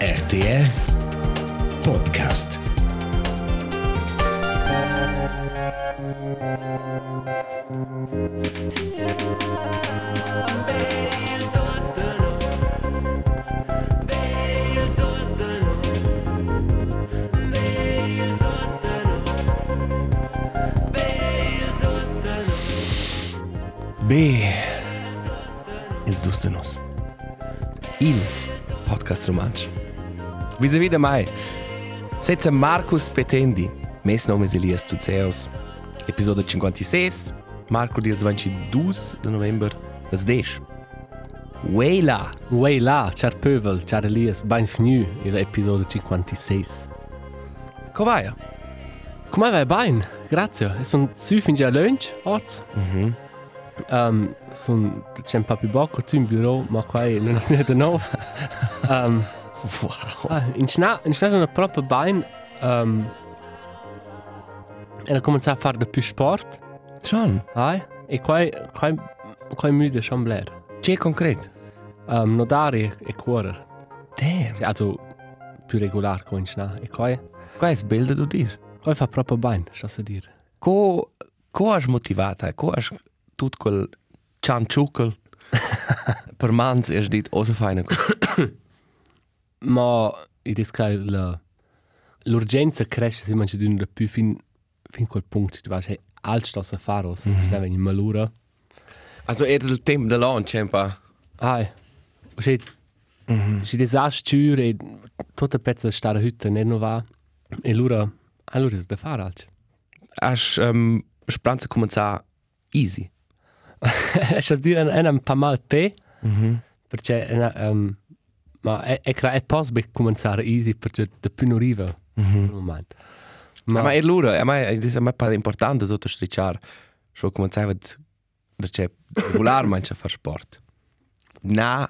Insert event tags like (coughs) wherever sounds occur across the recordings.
RTR Podcast. B. Il Sustenus. Il podcast romansch. Vis-à-vis de mai. Senza Marcus Petendi. Mes nome è Elias Tuzeos. Episodio 56. Marco dir 22 de november. Das Desch. Weila. Uei là, ciao Pövel, ciao Elias, benvenuto all'episodio 56. Come vai? Come va bene? Grazie. Sono su fin già lunch, oggi. Mhm. Um, sono c'è un po' più poco tu in bureau, ma qua non è niente nuovo. um, Wow. ah, in scena, in non è proprio bene. Um, e ho cominciato a fare di più sport. Schon. Ah, e qua, qua, qua müde, schon bler. C'è concreto. Um, nodare e correre. Damn. Cioè, Also, più regolare in scena. E qua, Qua è bello da dir. qua fa proprio bene, so se dire. Co co has motivata? Co has tut quel cianciuckel per mans erst dit osa feine. Ma io dico che la- l'urgenza cresce se man ci dà più fin, fin quel punto. Tu vai alt sto a fare, se non è in malura. Also er il tempo de launch un pa. Ah, c'è c'è disastro e tutta pezza sta a hütte ne non va. E allora, allora è da fare alt. Has um, spranza cominciar easy. (laughs) E c'è dire è un po' mal pe, Mhm. perché è um, ma è è è possibile cominciare easy perché da più non arriva. Mhm. Non mai. Ma ma er lura, a mai dis a mai par importante sotto stricciar. Scho cominciava perché regular mancha far sport. Na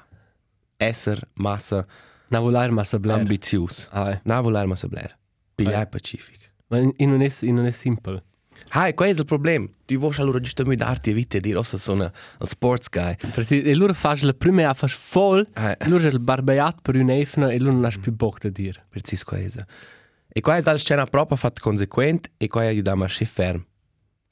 esser massa Na volar ma sa bler. ambitius. Ah, Na volar massa bler. Pigliai pacific. ma in non è in non è simple. Hai, qual è il problema? Tu vuoi allora giustamente darti vita e dire, oh, sono un sports guy. Perché e loro fanno la prima fas voll, Eh, loro è il barbeat per un efna e loro non ha più bock da dire. precis quasi. E qua è la scena proprio fatta conseguente e qua aiutiamo a schi ferm.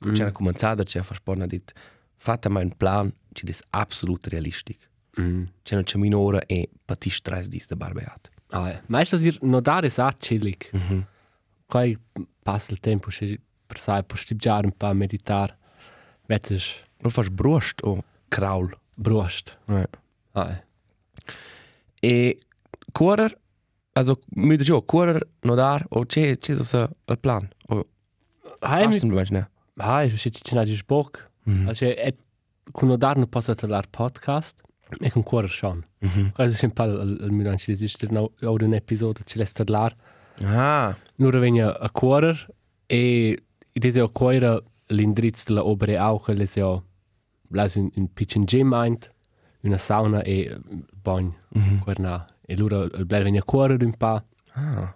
Mm. C'è una cominciata, c'è a far sport, ha detto, fate mai un plan, ci è assolutamente realistico. Mm. C'è una minore e pati stress di sta barbeat. Ah, ja. Meistens dir no dare sa chillig. Mm -hmm. Quai passa il tempo se per sai può stipgiare un po' a meditar. Vezzes Non fai brust o kraul. brust. Eh. Ah, ja. E correr, also, mi dicevo, correr, nodar, o c'è, c'è so il plan? O Hai mi fasten, ne? hai se ci na dis bock. Mhm. Also et con no dar no passa lar podcast e con cuore schon. Mhm. Quasi sempre al al miran ci esiste no o un episodio ci lesta lar. Ah, Nur vegna a cuorer e idese o cuore l'indrizzo della opere auch le seo blas un, un pitchen gym meint una sauna e bagn Mhm. querna e lura il bel vegna cuorer un pa ah,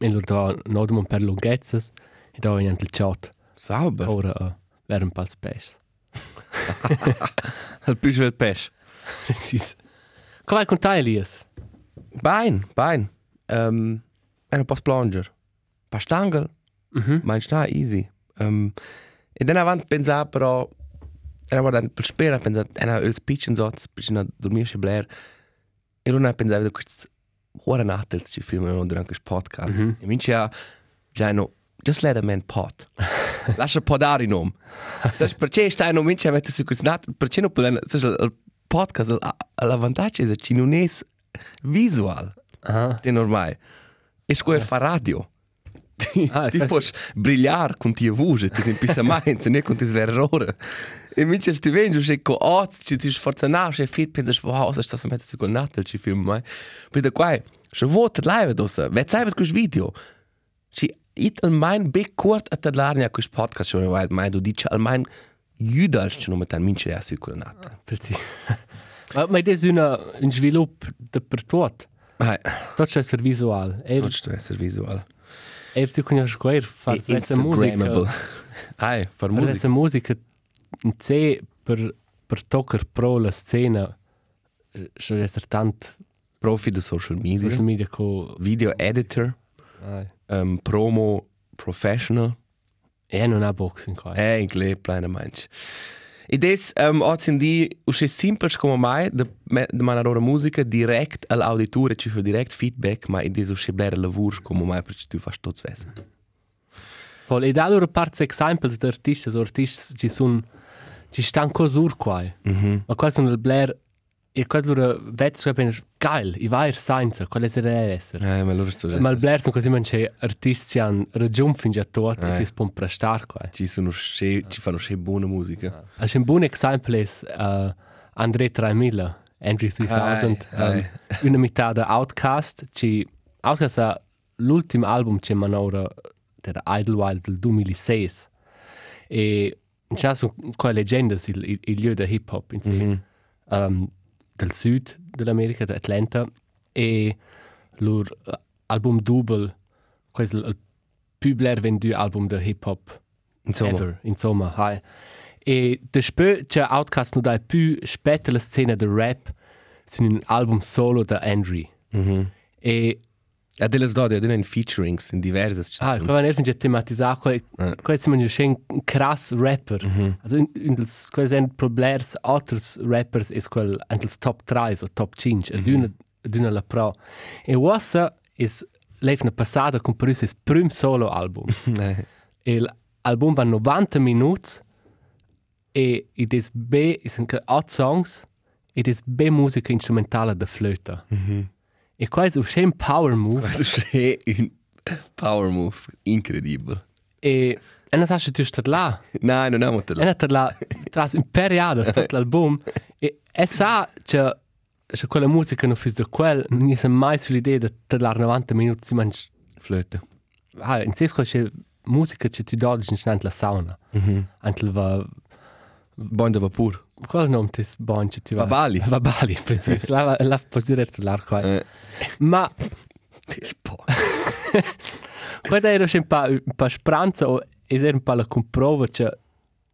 e lura da nodum per lungezzes e da vegna il chat sauber. ora uh, ver un pa spes Il più del pesce. precis come con te Elias Bein, bein. Um, en pas planger. Pa stangel, mhm mein sta easy. Um, e dan avant pensa però era guarda per spera pensa era il pitchen sots, bisogna dormirsi blair. E non pensa vedo questo ora natels ci filmano durante questo podcast. Mhm. E minci ja già no just let a man pot. (laughs) Lascia podare in om. Sai perché stai no minci mette su questo nat perché no poden sai il podcast l'avvantaggio è che non è visual. aha Ti normai. E scuola fa radio. Ti, (laughs) Ah, ti questo- puoi brillare con tia voce, ti sei pisa mai, non con tia errore. E invece ti vedi, se con oz, ci ti sforzanar, se fit, pensi, wow, se stai mettendo con natal, ci film mai. Per (laughs) da qua, se vuoi live dosa, vet sai vet questo video. Ci it al mein big kurt a tadlarnia questo podcast, schon weil mai du dici al mein judals, ci non mettan mince a su con natal. precis ma des una un svilup de per tot tot c'è ser visual e tutto essere visual. E tu conosci quel fa E senza musica Instagrammable. Hai, far musica. essa musica in C per per toccare pro la scena eh, c'è essere tant profi di social media, social media con video editor, ai um, promo professional, e non ha boxing qua è in gle plena manch. E des um, oggi in di usce simples come mai de, me- de manare ora musica direct all'auditore ci fa direct feedback, ma in des usce blera lavur come mai perché tu fas tots vesa. Vol e da loro parts examples de artistas o artistas ci sun ci stan cosur qua Mhm. ma qua sono il blair e qua loro vezzo che appena geil i vai science quale deve essere Eh, ma loro sto ma il blair sono così manche artisti han raggiunto fin già tot e Eh. ci spon prestar qua Ci sono sce, ci fanno sce buona musica. Als un buon esempio è uh, André 3000, Andrew 3000, Ai, um, una metà da Outcast. Ci, Outcast è l'ultimo album che mi hanno der Idlewild del 2006. E c'è su quelle leggende, il, il, il lieu de hip hop in sé, Mhm. um, del sud dell'America, da Atlanta. E loro uh, album double, questo è il più bler venduto album de hip hop Insomma, ever, insomma, hai. E despö c'è Outcast non dai più spetta la scena del rap su un album solo da Andrew. mhm. E Ja, delle sdode, delle in featurings in diverse ah, qua van erfen già tematizzato, qua Eh. qua è man un un krass rapper. Mhm. Also in, in dels qua sind problers alters rappers is quel antels top 3 o top 5 ed una ed una la pro. E wassa is leifna passata con per is prim solo album. (laughs) Eh, E l'album va 90 minuti e ed es be is anche 8 songs ed es be musica instrumentale da flöta. mhm. E qua è un power move Questo è un power move incredibile. e e non sai tu stai là. No, non è E molto non stai là tras un periodo sta l'album e e sa che che quella musica non fis da quel non è mai sull'idea di stai 90 minuti si mangi flöte. ah in senso che musica che ti dodi in la sauna. Mhm. Anche va Buon da vapor. Qual nome tes bon che ti va? Vabali. Vabali, (laughs) precis. (laughs) La la posso dire l'ar qua. Eh, Ma das po. (laughs) quando era un pa un pa spranza o era un pa la comprova che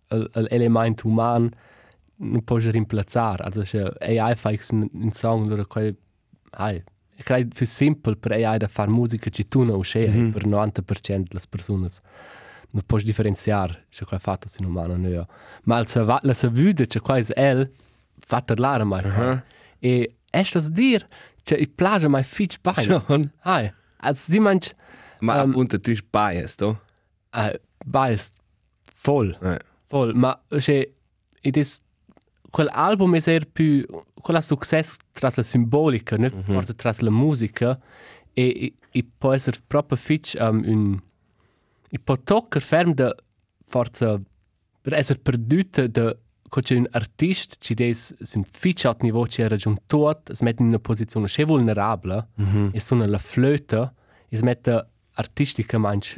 l'element uman non può rimplazzare. Also che AI fa un, un song loro qua ai e credo più simple per AI da fare musica che tu non usce Mhm. per 90% delle persone non puoi differenziare se qua fatto sin umano no. Ma la sa vide che qua è el fatta l'ara mai. Mhm. E estas dir che i plage mai fitch bene. Schon. Ai, als sie manch Ma Ähm, appunto tu sei biased, oh? äh, biased voll, Eh. voll, ma che it is quel album è er più quella successo tras la simbolica, ne forse tras la musica e e, e può essere proprio fitch um, un e può toccare ferm da forza per essere perduta da c'è un artista che des su un fitch alto niveau ci ha raggiunto tot, es mette in una posizione che vulnerabile Mhm. e suona la flöte, es mette artistica manch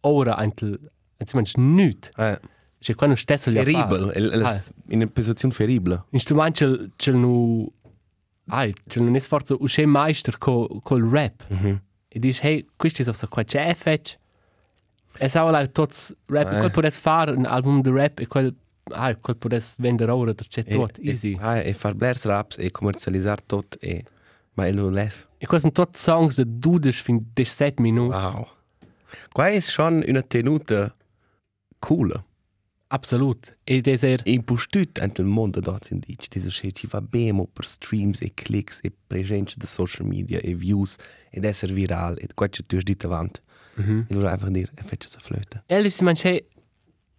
ora antel, anzi manch nüt. Eh. Cioè quando stesso gli Terrible. El, el, Ah. in una posizione terribile. Instrument c'è c'è nu ai, c'è non è sforzo usce meister co col rap. Mhm. E dici hey, questo è so qua c'è fetch. E sa la tots rap, Eh. quel podes fare un album de rap e quel ai, quel podes vendere ora der c'è tot easy. Ah, e far blers raps e commercializzare tot e... Ma è lo les. E questi sono tot songs de dudes fin 17 minuti. Wow. Qua è schon una tenuta cool. Absolut. E des er E impostut anche il mondo da in dici. Dice che ci va bene per streams e clicks e presenza de social media e views ed essere viral e qua c'è tu hai detto avanti. Mhm. E allora einfach dire, e faccio sa flöte. Ehrlich, si manche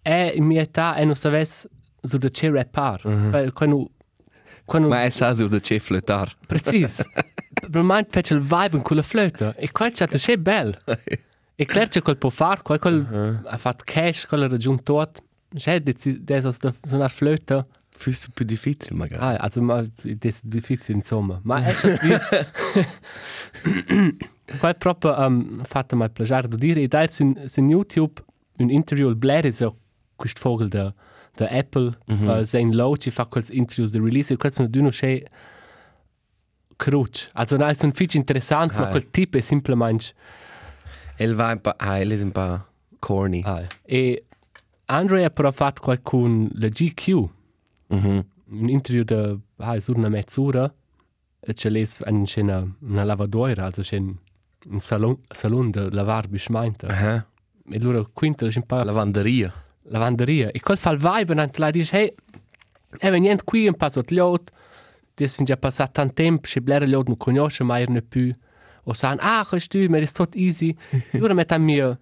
è in mia età e non sapesse su da c'è rappar. Mm Quando quando Ma è sa da c'è flötar. precis. Per me fece il vibe in quella flöta e qua c'è c'è bel. E claro c'è quel può fare, quel quel ha fatto cash, quel ha raggiunto tot. C'è des da suonar flöta. Fühlst più difficile magari. Ah, also ma das difficile insomma. (laughs) Ma è così. Qua proprio um, fatto mai piacere di dire, e dai su, su YouTube un interview, il Blair so questo vogel da, da Apple, mm -hmm. uh, Lowe ci fa quels interviews di release, e questo non è c'è cruce. Also non è un fici interessante, ma Ah. quel tipo è semplicemente... El va un po', ah, el è un po' corny. Ah. E Andre ha però fatto qualcun la GQ, Mhm. un interview da ah, una mezz'ora c'è les en scena una lavadoira, also c'è un salon salon de lavar bismainta. Aha. E loro quinta c'è un po' Lavanderia. lavanderia. E quel fa il vibe e la dice, hey, e venient qui un po' sotto l'ot, des fin già passato tanto tempo, c'è blera l'ot non conosce mai ne più. O san, ah, questo ma è tutto easy. (laughs) Loro mettono mio,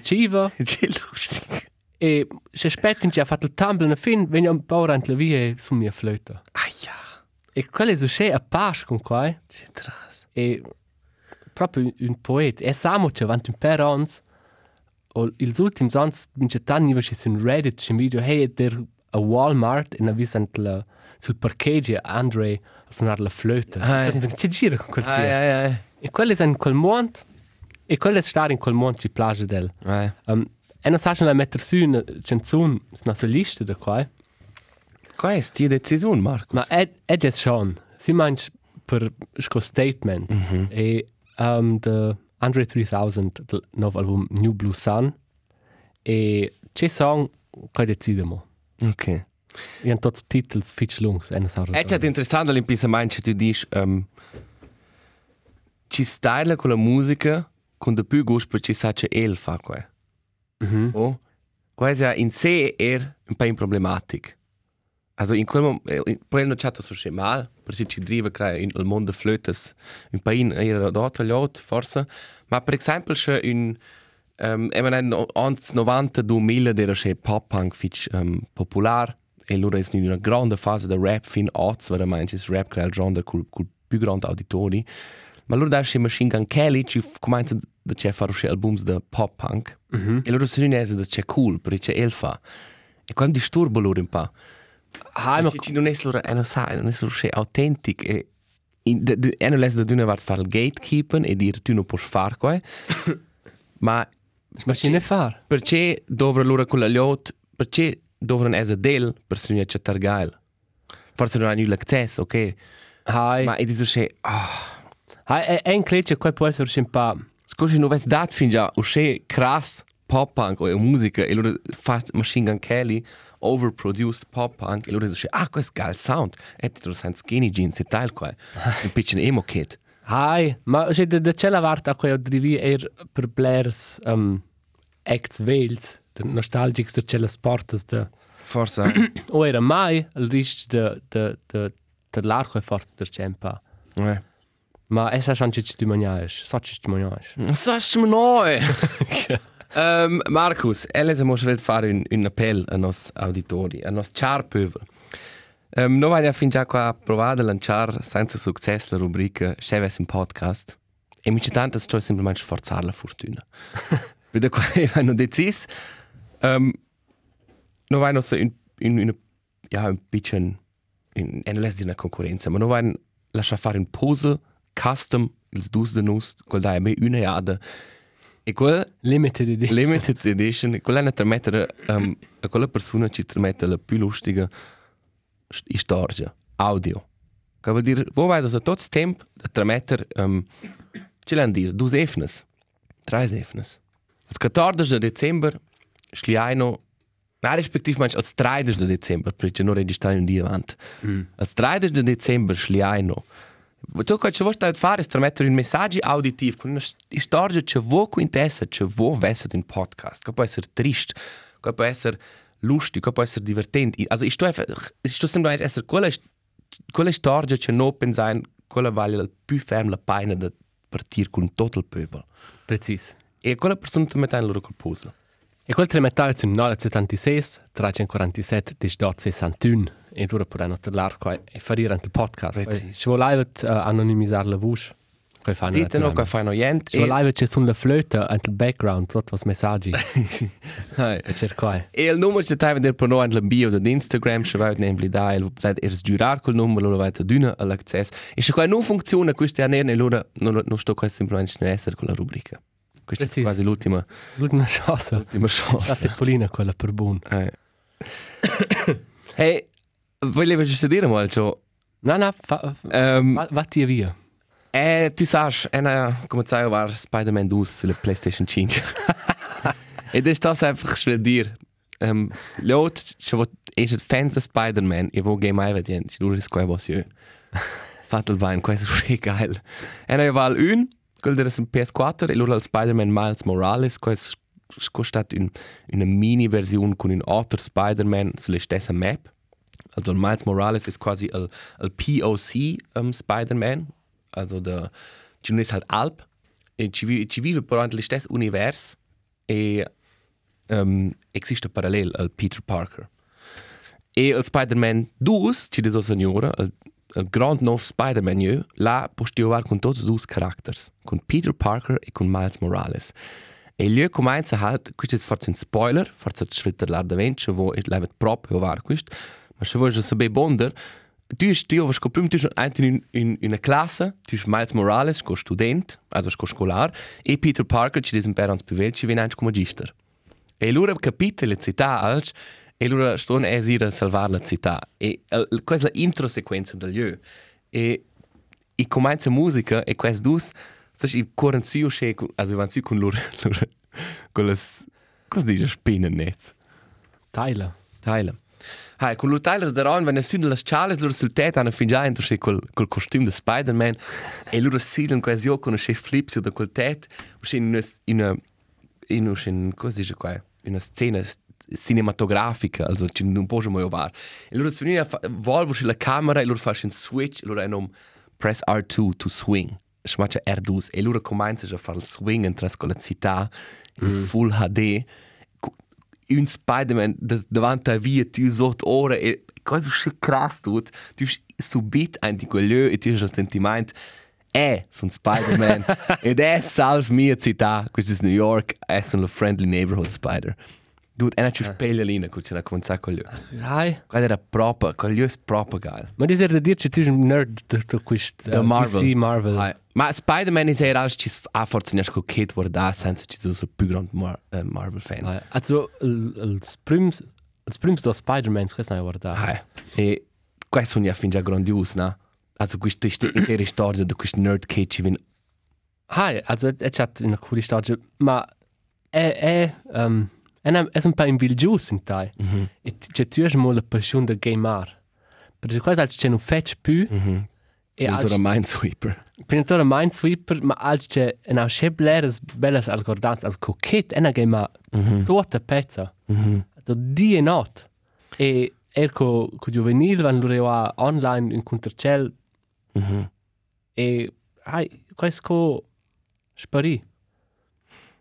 cibo, (laughs) Che lustig. e se specken già fatto il tumble na fin, vengono un po' rant la via su mia flöta. Aia. E quello è c'è a pas con qua, Che tras. e proprio un poeta. E siamo c'è avanti un per ons, o ils ultims ons, mince tanni va su Reddit, c'è un video, hey, der a Walmart, e na visant la, sul parcheggio Andre a suonare la flöta. Ah, eh. C'è gira con quel film. ai, ai. E quello è in quel mont, e quello è stare in quel mont, ci piace del. Um, e non sa la mettere su una canzone, una sua lista da qua, Qual è sti decisione, Marco? Ma è, è già schon. Si manch per sco statement. Mm -hmm. E um, the Andre 3000, il nuovo album New Blue Sun. E c'è song che decidiamo. Ok. Hanno tutti titoli fitch lungs. E non sa È stato interessante all'impensament che tu dici um, ci stai con la musica con de più gusto per ci sa che el fa qua. mm -hmm. Oh, quasi in sé er un po' problematico. Also in quel momento, poi non c'è so schön mal, perché ci driva crea in il mondo flötes un po' in era dort lot forse, ma per esempio c'è un um, e man ans 90 2000 era c'è pop punk fitch um, popular e loro è in una grande fase da rap fin oz, vera manche rap crea il genre col col più grande auditori. Ma loro da c'è Machine Gun Kelly ci comincia da c'è fare uscire albums da pop punk. Mm -hmm. E loro sono in da c'è cool, perché c'è elfa. E quando disturbo loro un po'. Ah, ma Ci non è loro, e non sa, non è loro autentico. E e non è da d'una vart fare il gatekeeping e dire tu non puoi fare qua. (laughs) Ma ma ci ne far. perché dovrebbero loro con la liot, perché dovrebbero essere del per se c'è targail. Forse non hanno l'accesso, ok? Hai. Ma e dico c'è, ah, Hai, è, è in clecce, qua può essere un po'. scusi, non avessi dato fin già, uscì crass pop punk o musica e loro fa Machine Gun Kelly overproduced pop punk e loro dice ah questo è geil sound e ti trovi skinny jeans e tal qua un piccolo emo kid Hai, ma c'è da, da c'è la varta a cui drivi er per blers um, acts vels, de nostalgics de c'è la sportes de... forse O era mai il risc de, de, de, de l'arco e forza del cempa. eh. Ma chance ci tu maniaes, sa ci tu maniaes. so ist neu um, Markus will fare un, un appell a nos auditori a nos char pövel um, noi vogliamo fin già qua provare a lanciare senza successo la rubrica Cheves in podcast e mi c'è tanto sto semplicemente sforzare la fortuna. (laughs) Per qua hanno deciso um, noi vogliamo so in, in, in, ja, un piccolo in, in less di una concorrenza ma noi vogliamo lasciare fare un pose custom ils dus de nus quel da è me una jada e quel Limited idea. limited edition quella è per mettere um, a quella persona ci trasmette la più lustige st- storia audio che vuol dire wo vai das tot tempo da trasmettere um, ci l'han dire dus efnes tre efnes als 14 de december schliaino Na, respektiv manch als 30 de december, perché non registrare un dia avanti. Mm. Als 30 de december schliaino. Tu che ci vuoi fare è trasmettere un messaggio auditivo con una storia che vuoi quintessa, che vuoi essere un podcast, che può essere triste, che può essere lustig, che può essere divertente. Also, ich einfach, ich sto semplicemente essere quella, quella storia che non pensare, quella vale il più fermo la pena di partire con tutto il popolo. Precis. E quella persona ti mette in loro col puzzle. E quel tre metà su 976, 347, 1261. E dura un altro l'arco e fare anche il podcast. Ci vuole uh, anonimizzare la voce. Fanno Dite no, che fai no niente. Ci vuole c'è sulla flöta anche il background, sotto i messaggi. (laughs) e... E cercare. E il numero c'è vedere per noi nel bio di Instagram, se vai nemli da, il volete ers giurar col numero, lo vai a duna all'accesso. E se qua non funziona, questo è nerne, allora non, sto qua semplicemente non essere con la rubrica. Questa Precis. è quasi l'ultima, L'ultima chance. l'ultima La chance. sepolina quella per buon. Eh. hey, volevo giusto dire, ma cioè, No, no, fa, um, va, va ti via. eh, tu sai, è una, come sai, war Spider-Man 2 sulla PlayStation 5. e das das einfach schwer dir. Um, Lot, se vo es et fans de Spider-Man, e vo game mai vedien, ci dure square vos io. Fatto il bene, questo è geil. E noi val un, quello era un PS4 e loro al Spider-Man Miles Morales, questo è stato un, una mini versione con un altro Spider-Man sulla stessa map. Also Miles Morales ist quasi il, il POC um, Spider-Man, also der ci è halt Alp e ci, vi, ci vive però nello stesso universo e um, esiste parallel al Peter Parker. E il Spider-Man 2, ci dice signora, il, il grand nuovo Spider-Man là postiovar con tutti i due caratteri, con Peter Parker e con Miles Morales. E lui comincia halt, questo è forse un spoiler, forse è scritto l'ardavento, wo è proprio var questo, ma se vuoi sapere bonder, tu hast du was prima tu in, in, in einer Klasse, du hast Miles Morales, go student, also go scolar, e Peter Parker, ci diesen per ans bevel, ci viene come magister. E loro capite le città als, e loro stanno a esire a salvare la città. E questa è l'intro sequenza del lieu. E e comincia musica e quest dus, sai i correnzio che also van su con loro loro con las cosa dice spinnen net. Teile. Teile. Hai, con loro Tyler daran, wenn es sind las chales loro sul tet hanno fingià entro che col col costume de Spider-Man e loro silen quasi io con che flips da quel tet, usci in una in una in una cosa dice qua, in una scena cinematografica, also ci non posso mai ovare. E loro si venivano a volvo la camera e loro fanno un switch, e loro hanno press R2 to swing. Schmatcha R2 e loro cominciano a fare il swing in città in mm. full HD. Un Spider-Man davanti a via, tu sotto ora e cosa è krass tut. Tu subit ein di quello e tu hai il sentimento è un Spider-Man (laughs) ed è salve mia città, questo è New York, è un friendly neighborhood spider. Dude, una ciò speglia lì, che c'è una cominciata con lui. Hai. Quello era proprio, quello è proprio geil. Ma di dire dirci tu sei un nerd di questo Da Marvel. DC Marvel. Hai. Ma Spider-Man è era ci ha forse non con Kate guardare senza ci sono il più grande Mar uh, Marvel fan. Hai. Also il prims il prims do Spider-Man questo non è guardato. Hai. E questo è fin già grandioso, no? Also questa intera storia di questo nerd che ci viene Hai, also è c'è una coole storia, ma è è um, è un po' invidioso in tai. mm -hmm. E c'è tu hai mo la passione del gamer. Perché questo c'è un fetch più mm -hmm. e als Minesweeper. Prendetore Minesweeper, ma als c'è una schebleres belles alcordanze, als coquette, una gamer Mm -hmm. tutta pezza. Mm -hmm. do die e not. E erco co juvenil van a online in contrcel Mm -hmm. e ai questo spari.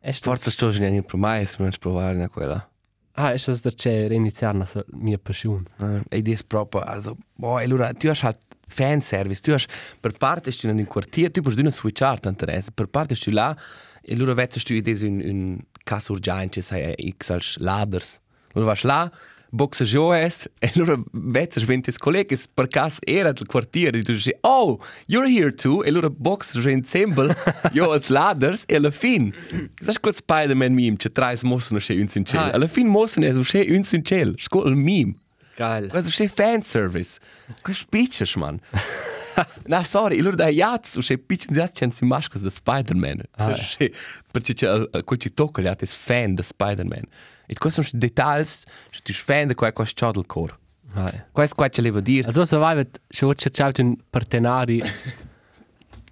Est Forse sto già in promais, non provare na quella. Ah, es das der che reiniziar na mia passion. Uh, e dis proprio, also, boah, allora, tu hast halt fanservice, tu hast, per parte stu in un quartier, tu puoi d'una switchar t'interessa, per parte stu là, e allora vezzest tu ides un, un cas urgente, sai, x als laders. Allora vas là, boxa joes, (laughs) e allora vezzest ventis collegis, per cas era del quartier, e tu dici, oh, you're here too, e allora boxa jo ensemble, jo als laders, e alla fin, sai quel Spider-Man meme, c'è trais mossen sche uns in ciel, Ah. alla fin mossen es sche uns in ciel, scol meme. Geil. Questo è fanservice. Questo è piccias, man. (laughs) no, sorry, allora dai jazz, c'è piccias jazz c'è su maschere da Spider-Man. Ah. C'è, perché c'è quel ci tocca, gli altri fan da Spider-Man. E questi sono dettagli, se tu sei fan di quel cosa c'è del cor. Ai. Questo qua ce levo dire, Also so vai se vuoi cercare un partenari,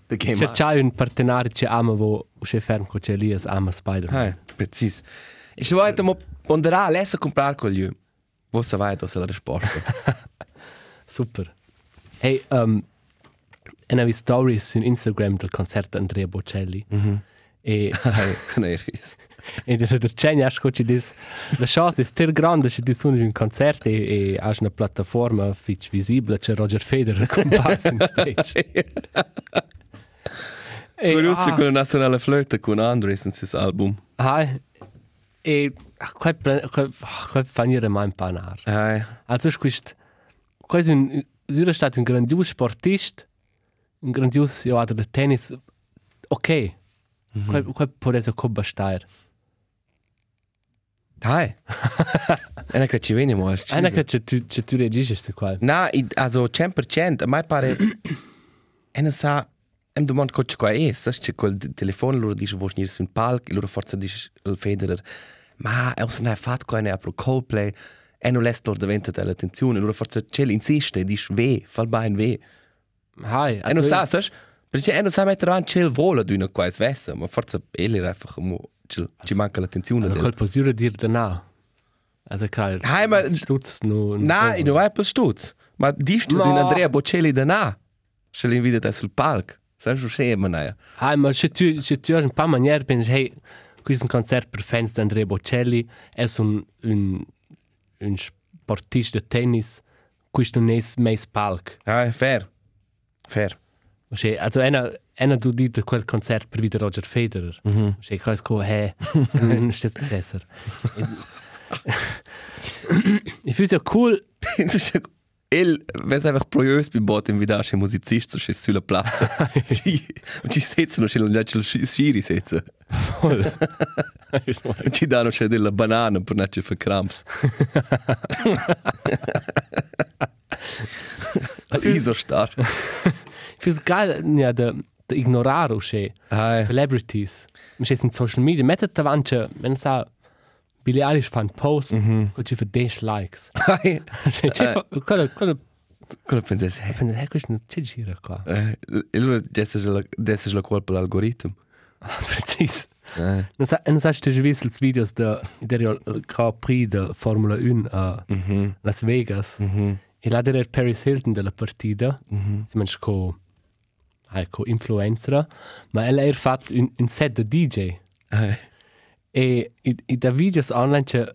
the game. cercare un partenari che ama vo che ferm co che Elias ama Spider. Ah, precis. E se vuoi, mo ponderare, lessa comprare con lui. Voi sapete, se la (laughs) risposta. Super. Hey, um, en vi stories su Instagram del concerto Andrea Bocelli. Mhm. E Con i ris. E der der Chen ja scoci dis la chance è stir grande se dis un concerto e e has una piattaforma fitch visibile c'è Roger Federer comparso in stage. (laughs) E, Curioso ah, con la nazionale flöte con Andres in suo album. ah, e ah, quel quel quel fanire mai impanar. Ah, Also ist quist quasi un Süder stato un grandios sportist, un grandios ja der Tennis. Okay. Quel quel può essere come stair. Hi. E non che ci viene mo. Einer che tu tu tu reagisci qual. Na, i- also 100%, a mai pare e non sa em domand co qua è, sa c'è quel d- telefono loro dice vuoi venire su un palco, e loro forse dice il Federer, ma è un fatto qua ne apro Coldplay, e non lässt loro davanti l'attenzione, loro forse c'è insiste, dice ve, fa il bene ve. Hai, E non sa, sai? Perché e non sa mettere avanti c'è il volo di una svessa, ma forse ele era einfach mo ci ci manca l'attenzione. Del- quel posiure dir danach. Also, klar, Hai, ma- stutz nu... Nein, non vai per stutz. Ma dici tu Ma- di Andrea Bocelli da na? Se l'invita sul palco. Sai schon schön, naja. Hai, ma se tu, se tu hai un paar maniere, pensi, hey, questo è un concerto per fans di Andrea Bocelli, è un, un, un sportista di tennis, questo non è mai spalk. Ah, fair. Fair. Cioè, also, einer, einer du dit quel concerto per vita Roger Federer. Mhm. Cioè, cosa co, hey, non stai esser. Ich (laughs) finde es ja cool, (laughs) Das ist ja El, wenn es einfach projös bei Bot invitar c'è musicist so c'è sulla piazza. (laughs) Und ci sezzano c'è non c'è il schiri setza. Und ci danno c'è della banana per non c'è fa cramps. Iso star. Finde es geil, ja, de, de ignorar o cioè, Hai. celebrities. Ma cioè, in social media, mettet davanti, wenn sa, Billie Eilish fa un post, Mhm. con ci fa 10 likes. Hai. Cioè, c'è fa, quello, quello, Quello pensas, eh. pensa, eh, questo non c'è gira qua. Eh, e allora adesso è la, colpa dell'algoritmo. (laughs) Precis. Eh. Non sa, non sa, ste gewiss els videos de, der ja Grand Prix de Formula 1 a Mhm. Las Vegas. Mhm. E là der Paris Hilton della partita, Mhm. si manch co, hai, co influencer, ma ella er fat un, un set de DJ. Eh. E i, i da videos online c'è,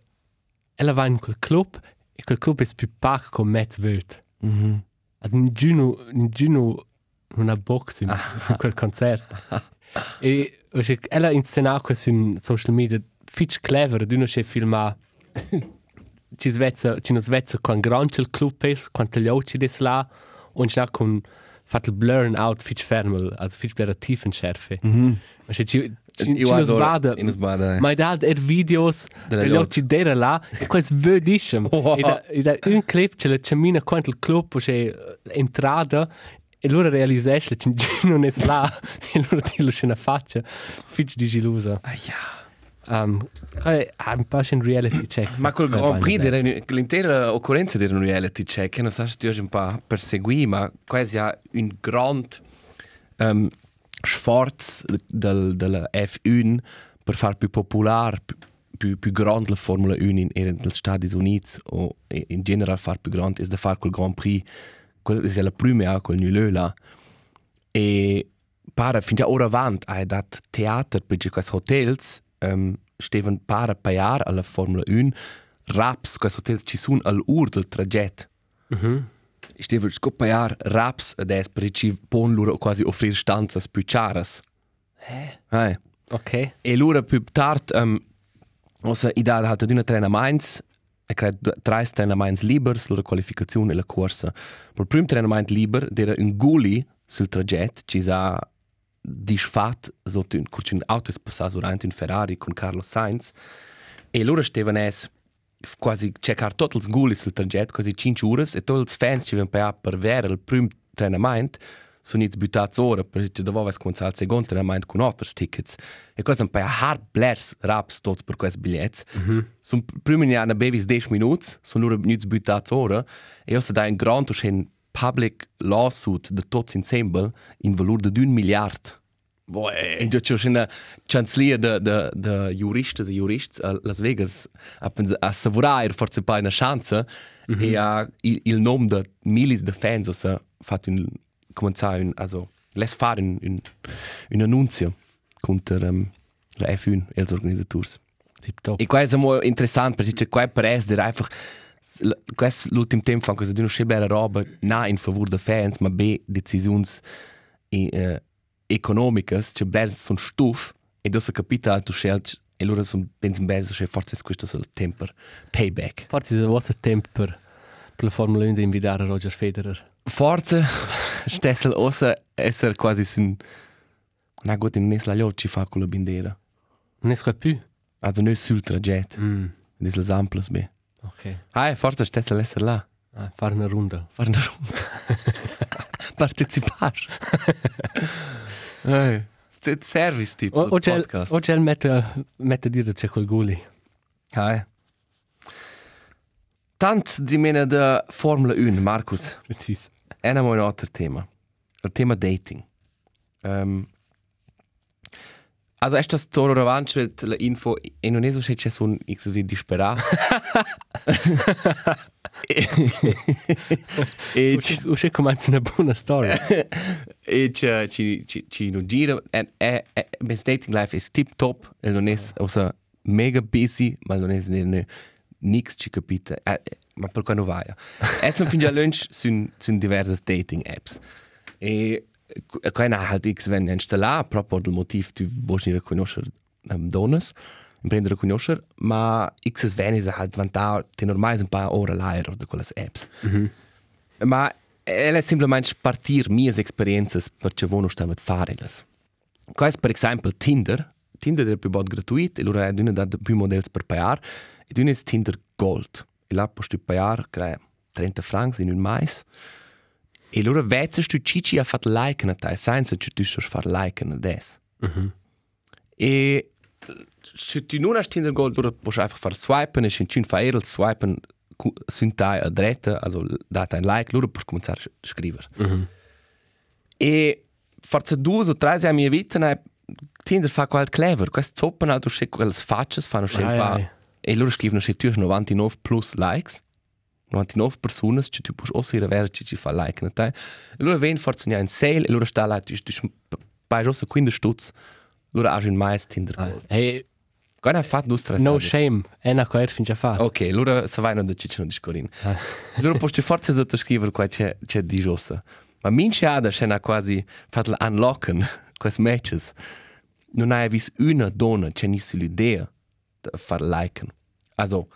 ella va in quel club, e quel club è più pac con Matt Wöth. Mhm. Also in giugno, in una box in, in quel concerto. e cioè, ella inscena questo in social media fitch clever, d'uno c'è filma (coughs) ci svezza, ci non svezza con grande il club è, quanto gli occhi des là, und c'è con fatto il blurring out fitch fermel, also fitch per tief in schärfe. Mhm. Ma c'è ci ci adoro- sbada. in sbada, eh. Ma da er videos loro- occhi d'era là, e questo vedisce. Wow. E da, e da un clip c'è la (laughs) cammina quanto il club c'è entrata e loro realizzesce che non è là e loro ti lo una faccia fitch di gelosa. Ah ja. Um, ah, un po' c'è un reality check. Ma col Grand Prix, l'intera occorrenza era un reality check, non so se hai un po' perseguito, ma quasi ha un grande um, sforzo del, della F1 per far più popolare, più, più, grande la Formula 1 in, in Stati Uniti o in generale far più grande, è da fare quel Grand Prix, quel, è la prima quel nullo là. E para fin ja ora avant hai dat teater per quei hotels um, steven para paiar alla Formula 1 raps quei hotels ci sun al ur del trajet. Mhm. steven sco paiar raps ades per ci pon loro quasi offrir stanzas più charas Eh, hai ok. e loro più tard um, osa i da hat d'una trena mainz. E cred tre trena mainz libers loro qualificazione e la corsa per prim trena mainz liber era un guli sul trajet ci sa disfat sotto un curci un auto passato durante un Ferrari con Carlos Sainz. E loro steven es quasi checkar tutti i guli sul trajet quasi 5 ore e tutti i fans ci vengono per vedere il primo treinamento sono inizi buttati ora perché dopo avessi cominciato il secondo treinamento con altri tickets. E questo è un po' hard blers raps tutti per questi biglietti. Sono prima in una bevis 10 minuti sono loro inizi buttati ora e io se dai un grande public lawsuit di tutti insieme in valore di un miliardo E già c'è una canzlia de, de, de juristas e jurists a Las Vegas a, pens- a savorar forse un po' una chance e a il, il nome de milis de fans o se fatto un cominciare un also les fare un, un, un annunzio contro um, la F1 e els organizzators Tip top. e qua è molto interessante perché c'è qua per essere einfach questo l'ultimo tempo fa cosa di una bella roba na in favore dei fans ma b decisioni eh, economiche c'è belle sono stuf e dopo capita tu scelti e loro sono penso bene se forse questo è il tempo payback Forse è il tempo per, per la Formula 1 di invitare Roger Federer. forse (laughs) stessel ossa essere quasi sin na gut in nesla gli occhi fa con la bandiera Non è più? also noi sul trajet Mm. des les amples be Ok. ah forse stessel essere là Ah, fare una ronda. fare una ronda. (laughs) Partecipar. Hey. C'est service tipo O, o podcast. o c'è il mette, mette a dire c'è quel guli. Hai. Tant di mena de Formula 1, Markus. Precis. Ena mo un altro tema. il tema dating. Um, also, Toro Revanche, weil la Info, e non è c'è su un X di disperà. e Usce comincia una buona storia. e ci, ci, ci, ci non gira, e, e, mes dating life è tip top, non è, osa, mega busy, ma non è ne, nix ci capita, e, e, ma per quando vai. Sono fin già lunch su, su diverse dating apps. E quella halt X wenn installare proprio del motivo tu vuoi riconoscere um, donne, imprendere riconoscere, ma X es wenn is halt vantare te normais un paar ore l'aer de quelle apps. Mm -hmm. Ma è semplicemente partir mie esperienze perché vono stava fare les. Quais per esempio Tinder, Tinder è più bot gratuit e loro è una da più modelli per pagare e una è Tinder Gold. E là posso pagare 30 francs in un mais. E allora vezes tu cici a fat liken a te, senza che tu sors far liken a des. Mm -hmm. E se tu non hai Tinder Gold, allora puoi einfach far swipen, e se tu fai il swipen sunt te a dreta, also date un like, allora puoi cominciare a scrivere. Mm -hmm. E forse due o tre anni vita, ne, Tinder fa qualche clever, questo zoppen alto c'è quelle facce, fanno c'è un po'. E loro scrivono c'è tu 99 plus likes. 99 persone, che tu puoi aussi avere che ci fa like na te. E loro ven forse ne un sale e loro sta là tu tu pai rosa 15 stutz. Loro ha un mais Tinder. Ah, Hey, Quando ha fatto due no shame, è una cosa fin già fatta. Ok, loro se vai non da ciccio di scorin. Loro posso forse sotto scrivere qua c'è c'è di rosa. Ma mince ada c'è una quasi fatto unlocken questi matches. Non hai visto una donna c'è nessuna l'idea di far liken. Also,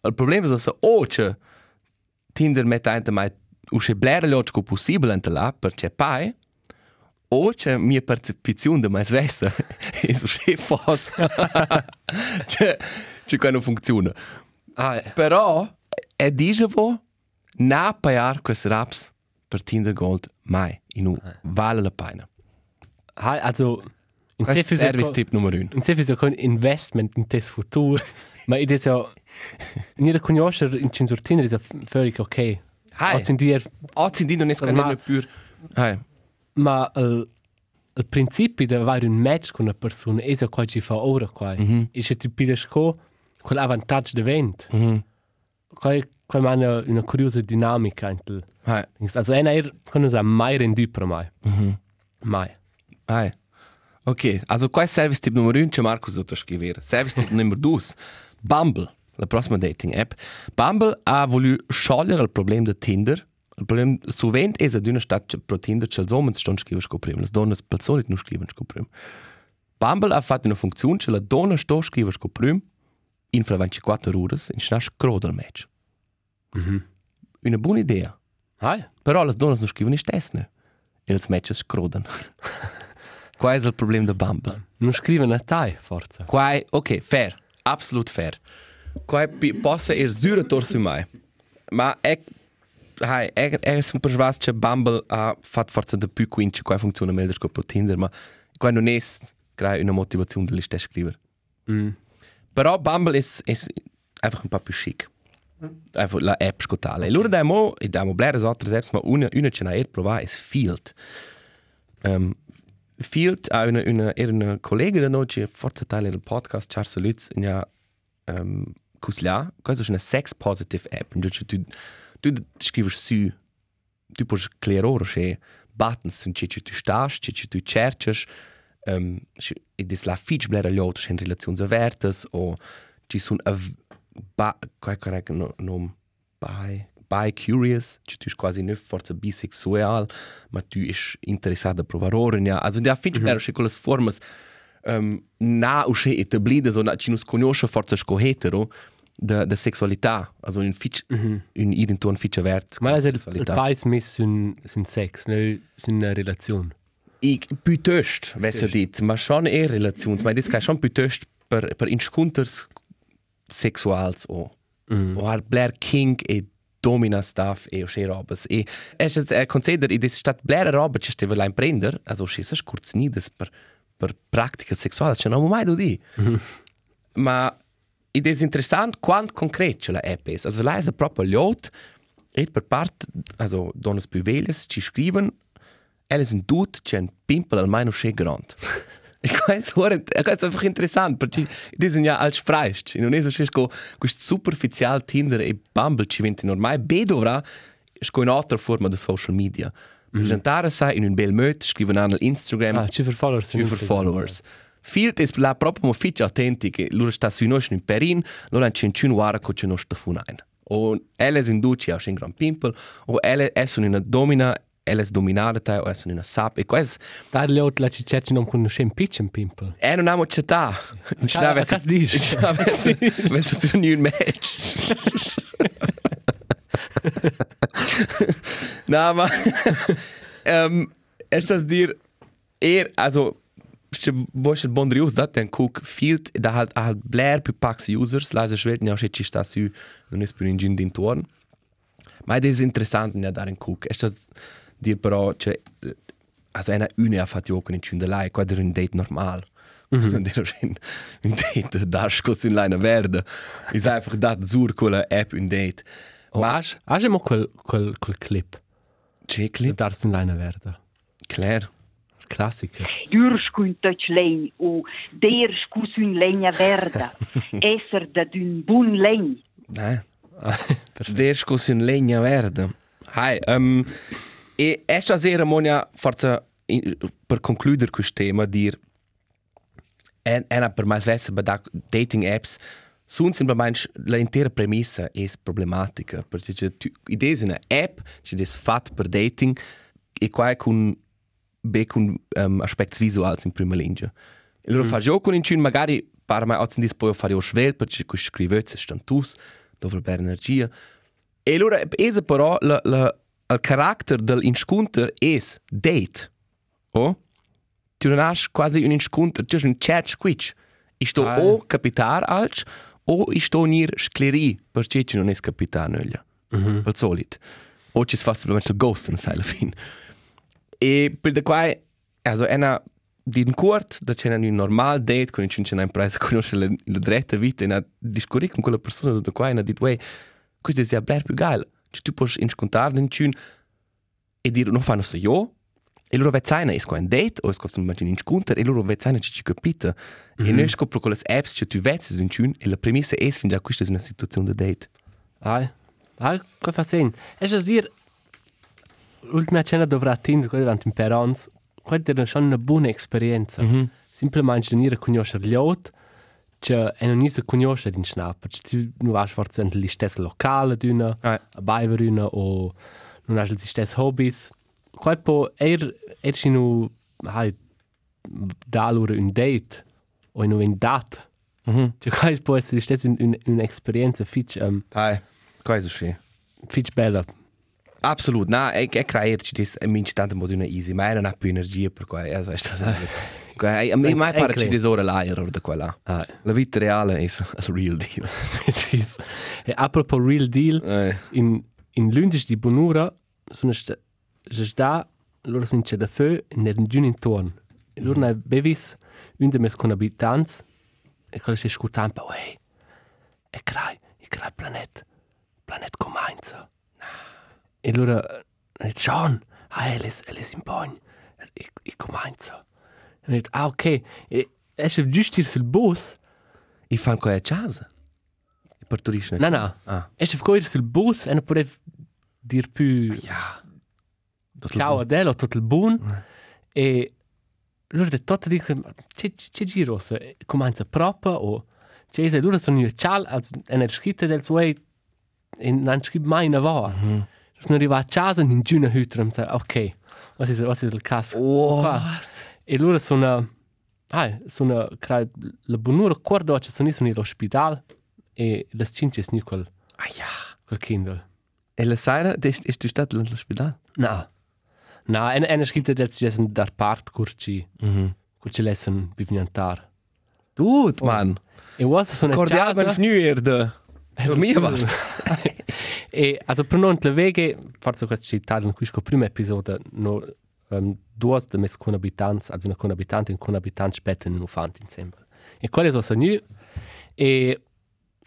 il problema è se o c'è Tinder mette anche mai usce blera logico possibile ante là perché poi o c'è mia percezione di me stessa e so che fos c'è c'è quando funziona Ah, eh. però è dicevo na pagare queste raps per Tinder Gold mai in un vale la pena ah, also, in questo è Zefis service tip numero uno in Zefis è un investment in tes futuro. (laughs) Ma id è so, nire conoscere in cinsurtiner è völlig ok. Hai. Oggi in dir, oggi di non è Ma- squadra più hai ma il, il principio di avere un match con una persona è so quasi fa ora qua. Mm -hmm. E se ti pides co, quell'avantaggio di vent. Mm -hmm. Qua, qua mana una curiosa dinamica. in tel- hai Also, è una, quando sa mai rendu per mai. Mm -hmm. Mai. hai ok also questo è service tip numero uno c'è Marco sottoscrivere service tip numero due Bumble. La prossima dating app. Bumble ha voluto sciogliere il problema di Tinder. Il problema sovente è ad una stadt pro Tinder c'è il uomo stanno scrivere scoprire le donne persone non scrivono scoprire Bumble ha fatto una funzione che la donna sta scrivere scoprire in fra 24 ore in snash crodel match. Mm -hmm. una buona idea. Hai. Però le donne non scrivono stesse e le matches scroden (laughs) Qua è il problema di Bumble? Non scrivono a te, forza. Qua, ok, fair, absolut fair. Qua possa er zurator su mai. Ma è Hai, è, è un persuaso che Bumble ha fatto forse di più quince qua funziona meglio che per Tinder, ma qua non è creare una motivazione di stessa scrivere. Mm. Però Bumble è, è einfach un po' più chic. Einfach la app scotale. E loro damo, e damo blare altre apps, ma una, una ce n'ha er provare è Field. Um, Field ha una, una, era una collega da noi, forse tale del podcast, Charles Lutz, in ha um, cuslia, questa è una sex positive app, in cui tu, tu scrivi su, tu puoi chiarire che buttons in cui tu stai, in cui tu cerchi, um, ed è la fitch blare gli altri in relazioni aperte, o ci sono, ba, qual è il nome? Bi, bi curious, cioè tu sei quasi non forse bisexual, ma tu sei interessato a provare ora, ja. Also da fitch blare che quelle forme um, na usce etablite, so na ci non conosce forse sco hetero, da, da sexualità, also in fitch, mm -hmm. in irintorn fitch avert. Ma è il, il pais mis sun, sun sex, no sun una relazione. Ich piuttost, wesse dit, ma schon eher relazions, ma dis kai schon piuttost per per insconters sexuals o. Mm. O har Blair King e domina staff e o sche robes e es es eh, consider i dis stat Blair robe che steve la imprender, also sche es kurz nides per per pratica sexual, che non mai do di. Ma ed è interessant quant concret ce la app es. Also lei è proprio lot e per part, also donnes più velles ci scriven è un dut c'è un pimpel almeno (laughs) c'è grande. E questo è einfach interessant, perché dicono ja als freist. Non è so che questo superficial Tinder e Bumble ci venti normale, bedo ora è un'altra forma di social media. Presentare sai in un bel mood, scrivere an Instagram, Ah, ci per followers. ci per followers. Fil è la proprio mo fitch autentiche, loro sta su noi in perin, loro c'è un guarda che c'è nostra funain. O ella è in duci, ha un gran pimpel, o ella è in una domina, ella è dominata, o è in una sap, e questo Dar le ot la cicecci non conosce un pitchen pimple. Eh, non abbiamo città. Non Ah, l'avesse. cazzo dici? Avesse tu un match. (laughs) no, ma... um, es das dir... Er, also... Wo ist der Bond Rius, da den Cook fehlt, da halt halt Blair für Pax Users, leise Schwelten, ja, schätze ich das su, und ist für den Gin den Toren. Ma das ist interessant, ja, da den Cook. Es das dir però, cioè, also einer une ha fatto con in Cindalai, qua era un date normal. Non era un, un date da scos in line verde. Is einfach dat zur con la app un date. Ma Ma has, has mo quel, quel, quel clip. c'è Clip. clip? Dar sun leina verde. Claire. Classiker. Dürsk un touch legn o dersk us un legna verda. Esser da d'un bun legn. Nein. Der scos in legna verde. Hai, um, e esta sera monia forza in- per concludere questo tema dir en ena per mais vesse ba dating apps sun semplicemente l'intera premissa è problematica perché c'è tu idea è una app c'è des fat per dating e qua con be con um, aspetti visuali in prima linea e loro mm. fa gioco in cui magari per me oggi dis poi fare o svel perché con scrivete stantus dove per energia e allora è però la, la, il carattere dell'inscontro è date oh? tu non hai quasi un incontro, tu hai un chat squitch. Sto Ah. o capitar alch, o sto nir scleri, perché tu non es capitar nöglia. Mhm. Per solito. O ci fa semplicemente il ghost in alla fine. E per da qua, also una di un court, da c'è un normal date, con cui c'è una impresa, conosce la, la dritta vita, e una discorri con quella persona da qua, e una dit, wey, questo è bler più geil. Cioè tu puoi incontrare in cun e dire, non fanno so io, e loro vezzano è un date o è un un incontro e loro vezzano ci ci capita e noi scopro con le apps che tu vezzi in cun e la premissa è fin già questa è una situazione di date Ai. Ai, qua fa sen. Es es dir l'ultima cena dovrà Tinder qua davanti in Perons. Qua è una buona esperienza. Mm -hmm. Semplicemente venire a conoscere gli altri, che e non si conoscere in Schnapper. Tu non vai forse in stesse locale d'una, Ah. a Baiver d'una, o non hai gli stessi hobbies. Qua poi er, er si nu, hai, da loro un date, o in un date. Mm -hmm. Cioè qua può essere stessa un'esperienza fitch, um, Hai, questo sì fitch bella. Absolut, no, e che creare ci dis e minci tanto modo una easy, ma non ha più energia per qua, also è stato Qua, a me mai pare ci disora l'aereo da qua. Ah, La vita reale è il (laughs) real deal. (laughs) E apropos real deal, Eh, in, in lundisch di Bonura sono sta loro sono c'è da feu nel giun intorno. E loro ne bevis un de mes con abitanti e quello si scutan pa, wey, e crai, e crai planet, planet comincia. E loro, e John, ah, es, el es in pogn, e, e comincia. E detto, ah, ok, e esce giusto sul bus, I fan qua a casa. I partorisce. No, no. Ah. Esce ir sul bus e non poteva dir più Ja. ciao ad ella, tutto il buon. E loro de tutto dicono, c'è, giro, comincia proprio o c'è se loro sono io ciao, als una scritta del suo e non scrive mai una volta. Mm -hmm. Sono arrivato a casa in giugno hüter e mi ok, was ist, was ist il caso? Qua. E loro sono, ah, sono, crai, la buonura cordo, ci sono in all'ospedale e le cinque sono quel, Ah ja. quel Kindle. E la sera, ist du statt all'ospedale? No. No, en en scritta del ci sono dar part curci, Mhm. curci lesson bivniantar. Gut, man. E was sono Cordial ben fnuer de. Per me basta. E also per non le vege, forse questo ci tagliano qui sco primo episodio, no um, due de mes conabitanti, also una conabitante e un conabitant spetta in un fant insieme. E quelle sono sono e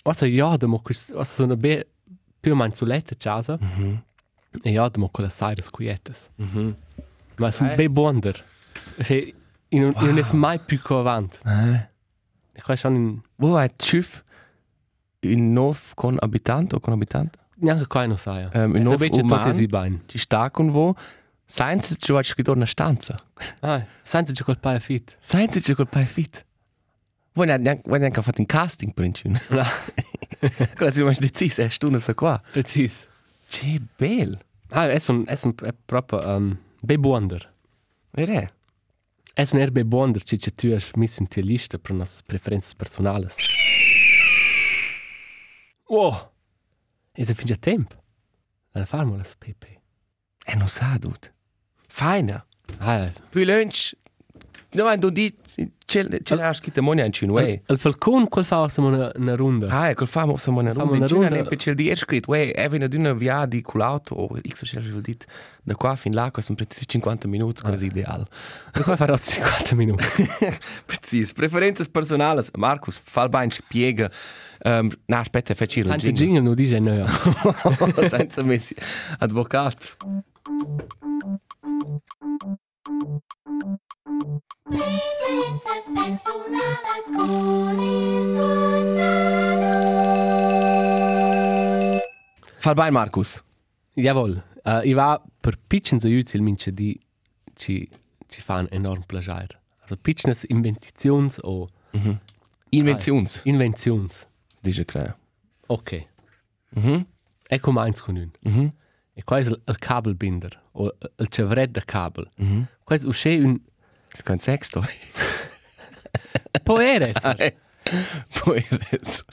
was ja, da mo quis, was sono be più o meno sulette casa. Mhm. E ja, da mo quella sai des quietes. Mhm. Ma sono Eh. bei buonder. Cioè, io non, io non è mai più che avanti. Eh. E qua sono in... Wo war das Schiff? In Nov con abitant o con abitant? Neanche qua non sai. Ähm, in e Nov sapete tutti Uman. si bain. Ci sta con wo? Senza ci vuoi scritto una stanza. Ah, senza giocare il paio fit. Senza ci col pai fit. Voi neanche voi neanche fatto un casting per un No, Cosa si mangi deciso, è stunde sa qua. precis. Che bel. Ah, è un, è un, è proprio um, bei buonder. Vede? È un er bei buonder, ci ci tu hai messo in tua lista per le nostre preferenze personali. Wow! E se finge tempo. La farmo Pepe. E non sa dut. Ah, Poi lunch. No, ma du di ce ce l'ha scritto monia in way. il falcon quel fa una, una ronda. Ah, quel sa monia Famo ronda. una In ne per di er scritto, way, è venuto una via di culauto o x so c'è dit. Da qua fin là, sono 50 minuti, così ideale. E qua farò 50 minuti. Precis. Preferenze personali. Markus, fall bein spiega. Um, na, aspetta, facci il Senza jingle non dice no. (laughs) Senza messi avvocato. Con Fall bein, Markus. Jawohl. Uh, ich war per pitchen so jutz il minche di ci ci fan enorm plagiar. Also pitchnes inventions o Inventions. inventions. Dice crea. Ok. Mhm. Ecco meins con un. Mhm. E qua è il, il kabelbinder o il cevret da kabel. Mhm. Qua è usce un Sex doch. può essere. (laughs) Poi adesso.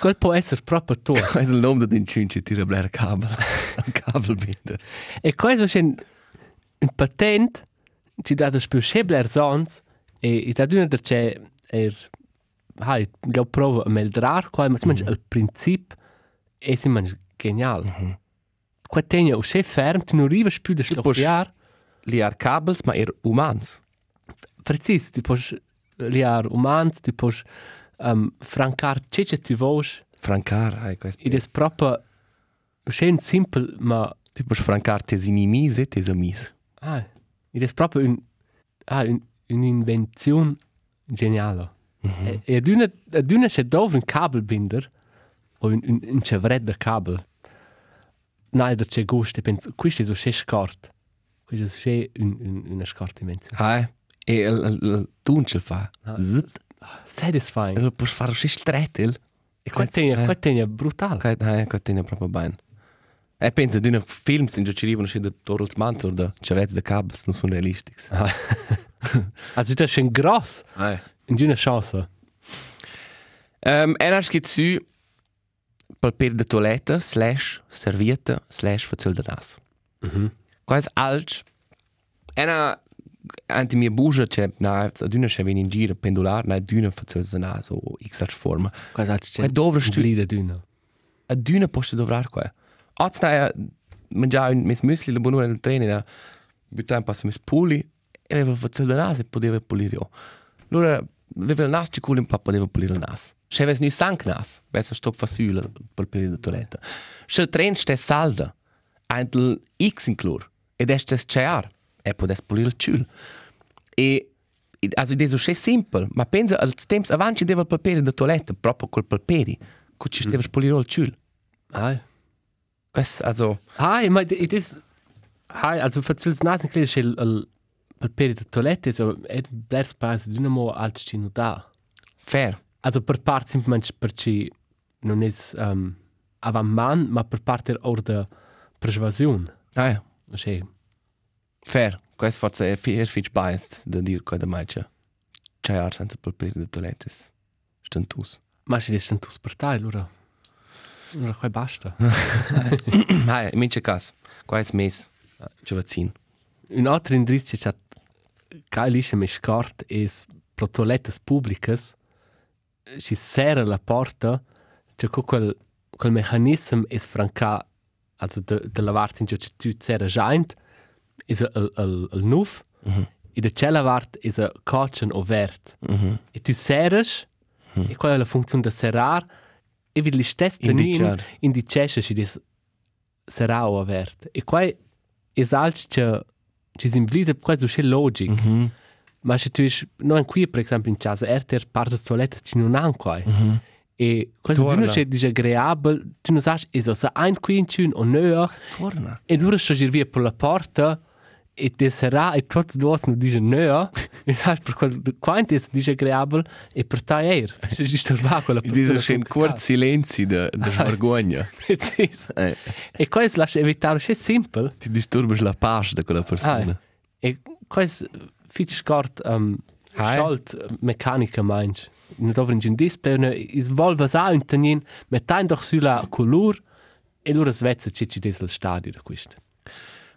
Quel può essere proprio tu. (laughs) Qual è il nome di un cinci tira blair kabel? (laughs) Kabelbinder. E qua è usce un, un patent ci dà da spiù schebler sons e e da d'una der c'è er hai lo provo a meldrar qua ma si mangia il princip e si mangia genial. Qua tegna usce ferm tu non arrivi più da schloffiar. Liar kabels, ma er umans. Precis, tu puoi liar umans, tu puoi um, francar ciò che tu vuoi Francar, hai questo. ed è proprio schön simpel ma Ti puoi francar tes inimis e tes amis. ah, ed è proprio un, ah, un, un'invenzione geniale. E, e ad una, ad una c'è dove un kabelbinder o un, un, un cevret da kabel. Neider c'è gusto e penso, questo è c'è scort. Questo è so un, un, una scort invenzione. Hai. E il il tuncel fa. Zzz. Satisfying. E lo puoi fare uscire strettel. E qua tegna, eh. qua tegna brutal. Kaj, hai, kaj ti ne proprio bene. E pensa, di un film se ci arrivano sci da Torolds Mantor da Cerez de Cabels non sono realistici. (laughs) Also das ist ein gross, Hai. eine Chance. Um, en als je zu papier de toilette slash serviette slash facil de nas. Mhm. Quais alts. Ena anti mia buja c'è na aduna c'è veni in giro pendular na aduna facil de nas o x alts forma. Quasi als Quai dovre stu Lieder dünner. aduna poste dovrar qua. Ots na mangia un mes müsli la bonura nel treno na butta un passo mes puli e aveva facil de nas e poteva pulire io. Allora aveva il nas ci culi un po' poteva pulire il nas. Se avessi ni sank nas, besser stop fasula per per de toilette. Se il tren ste salda, antel x inclur ed est es cear e podes pulire il ciul. E e- also deso che simpel, ma pensa al temps avanti deva il papere de toilette proprio col paperi, cu ci steva pulire il ciul. Hi. Quest also Hi, ma it is Hi, also verzülls nasen kleid schel al al peri de toilette so et blers pas dynamo alt stino da. fair. Also per part simplement per ci non es um, avan man, ma per parte or de persuasion. Ah ja, Che fair. Quest forse è fi- è fitch biased da dir qua da mancia. Cear senza papere de toilette. Stantus. ma ci des tus partai lura. Lura qua basta. Hai, in mince cas. Quais mes. Ci vaccin. Un altro indirizzo che kai lisce me scort es pro toilettes publicas si serra la porta c'è quel quel meccanismo es franca also de de lavart in che tu serra giant is el el el nuf e de cella vart is a caution overt e tu serras e qual è la funzione de serrar e vi li stess Indicar. tenin indices si dis serrau overt e qua es alts che ci si imblida quasi c'è logic. Mm -hmm. Ma se tu es noi qui per esempio in casa RTR parte di toilette ci non han qua. Mm -hmm. E questo tu non c'è disagreabile, tu non sai se so ein qui in cun o no. Torna. E dura sto gir via per la porta e te sarà e tutti due non dice no. E sai per quel quanto è disagreabile e per te è. Se ci sto va quella E dice un quart silenzi de, de (laughs) vergogna. (laughs) Precis. Eh, E questo lascia evitare, c'è simple. ti disturbi la pace di quella persona. Ah, e questo fitch scort um, Hai? schalt meccanica meins. Non dovre in un display, ne is volva sa un tanin, metain doch sulla color e lura svezza ci ci des al stadio da questo.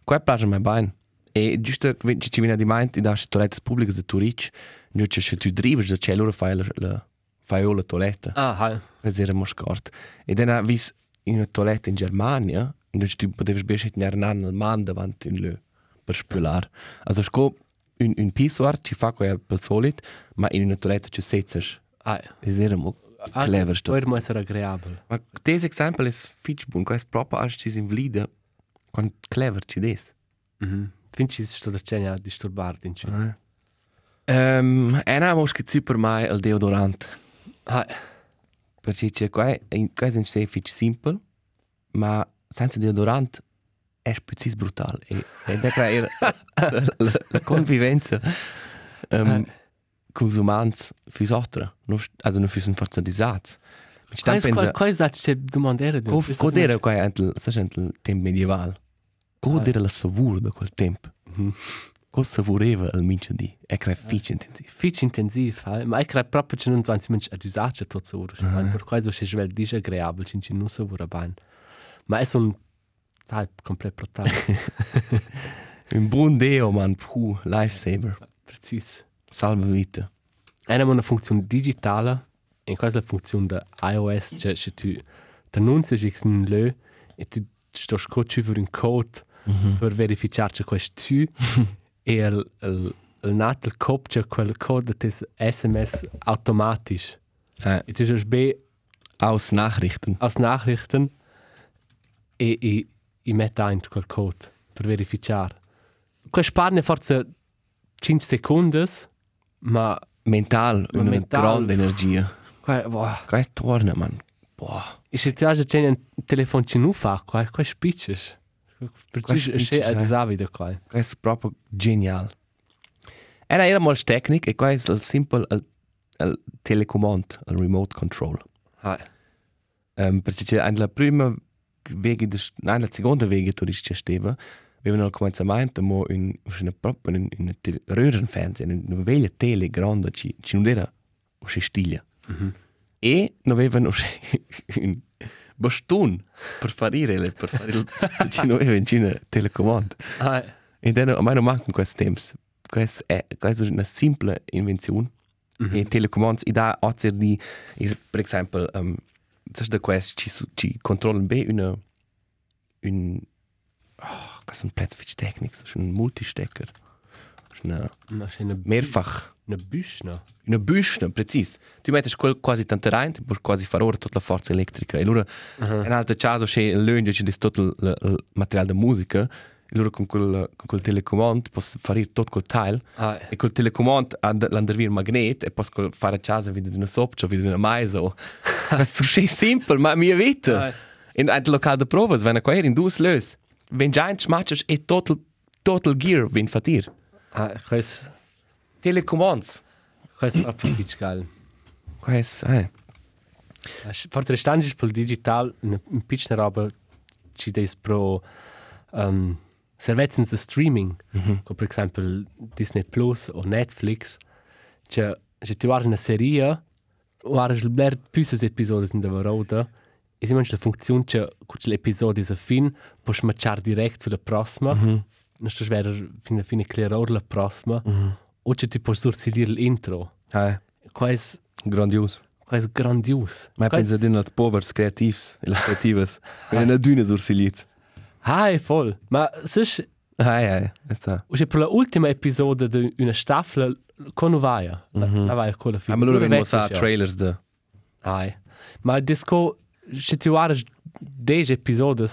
Qua piace mai bene. E giusto che ci viene di mente, da le toilette pubbliche di Turic, non c'è se tu drivi, da c'è loro fai la, fai la toilette. Ah, hai. Questo era mo scort. E dann ha vis in una toilette in Germania, in cui tu potevi bescire in un man davanti in lö per spülar. Also sco un un pissoir ci fa quel pel solit, ma in una toilette ci setzes. Ah, Es era mo clever sto. Poi mo essere agreabile. Ma des exempel es fitch bun, quest proper als ci in vlida. Quan clever ci des. Mhm. Finci sto da cena disturbar din ci. Ehm, ena mos che super mai al deodorant. Ah, Perché c'è qua, qua è un fitch simple, ma senza deodorant è precis brutal. E, ed è era la, la, la convivenza um, con gli umani fürs altre. Non, also non fürs un forza disats. Mi sta quais pensa, quais hat c'è domandere du? co, co era qua antel, sai antel tempo medieval. Co era la savur da quel tempo. Co savureva il mince di. E crea fitch intensiv. Fitch intensiv, hai. Ma ich crei proprio che non so anzi mensch ad usage tot so. Uh Per questo c'è vel disagreabile, ci non so vorrà bene. Ma è un Dai, komplett brutal. (laughs) Un buon deo, man. Puh, lifesaver. Precis. Salva vita. Einer una funzione digitale, in questa la funzione da iOS, cioè se tu t'annunzi che un lö e tu sto scocci per un code per verificare che questo tu e il, il, il nato il copia quel code des SMS automatisch. Eh, E tu sei be aus Nachrichten. aus Nachrichten e i mette ein quel code per verificare. Quel sparne forse 5 secondi, ma Mental, Ma una mental. grande energia. quel, boah, Qua è torna, man. Boah. E se ti già c'è un telefoncino fa, qua qua spicces. Per Qua c'è spicces, ad eh. esavide qua. Qua è proprio genial. Era era molto tecnico e qua è il simple il, il telecomand, il remote control. Ah, Um, perché c'è la prima vega, de, nein, la seconda vega tu dici steva, avevano al cominciamento mo in una proprio in in un röhrenfernsehen, in una veglia tele grande, ci (laughs) ci non era o c'è stiglia. E non avevano un bastone per fare le per fare il ci non aveva in Cina telecomand. ah, E dann a me non mancano questi temps. Questa è, questa è una simple invenzione. Mm -hmm. E telecomands, e da per esempio, um, sai da questo ci, su- ci controllano bene una, un, oh, das ist ein Platzfitch Technik, das ist ein Multistecker. Das ist eine mehrfach, una büschna. una büschna, precis. Tu metti quel quasi tanto rein, tu puoi quasi ora tutta la forza elettrica. E allora, uh -huh. in altro caso, c'è il lungo, c'è tutto il, il materiale di musica, allora con quel, con quel telecomando puoi fare tutto quel tile. Ah, E col telecomando l'andervir magnet e poi col fare a casa vedi di una sopcia, vedi di una maisa. o- (laughs) Questo è semplice, ma mia vita. Ah. In un locale di prova, wenn qua in due lös. Wenn giant smatches e total total gear vin fatir. ah, quais Telecomands. quais proprio pitch geil. Qua es eh. Forse restanti per digital un un na roba ci des pro um, servizzi di streaming, come per esempio Disney Plus o Netflix, cioè se tu guardi una serie, guardi il bler più episodi in der roda, e si mangia la funzione che con l'episodio è fin, puoi matchare direct sulla prossima, non sto svero fino a fine clearare la prossima, o che ti puoi sorsilire l'intro. Eh. Questo Grandios. è grandioso. Ma pensa din als povers creativs, illustrativs. Wenn una düne sursilits. È voll. Ma se Ai ai, sta. c'è per l'ultima episodio di una staffla con Uvaia. La vai con la fine. Mhm. Ma allora vediamo sa trailers de Ah, ma disco se tu guardi 10 episodi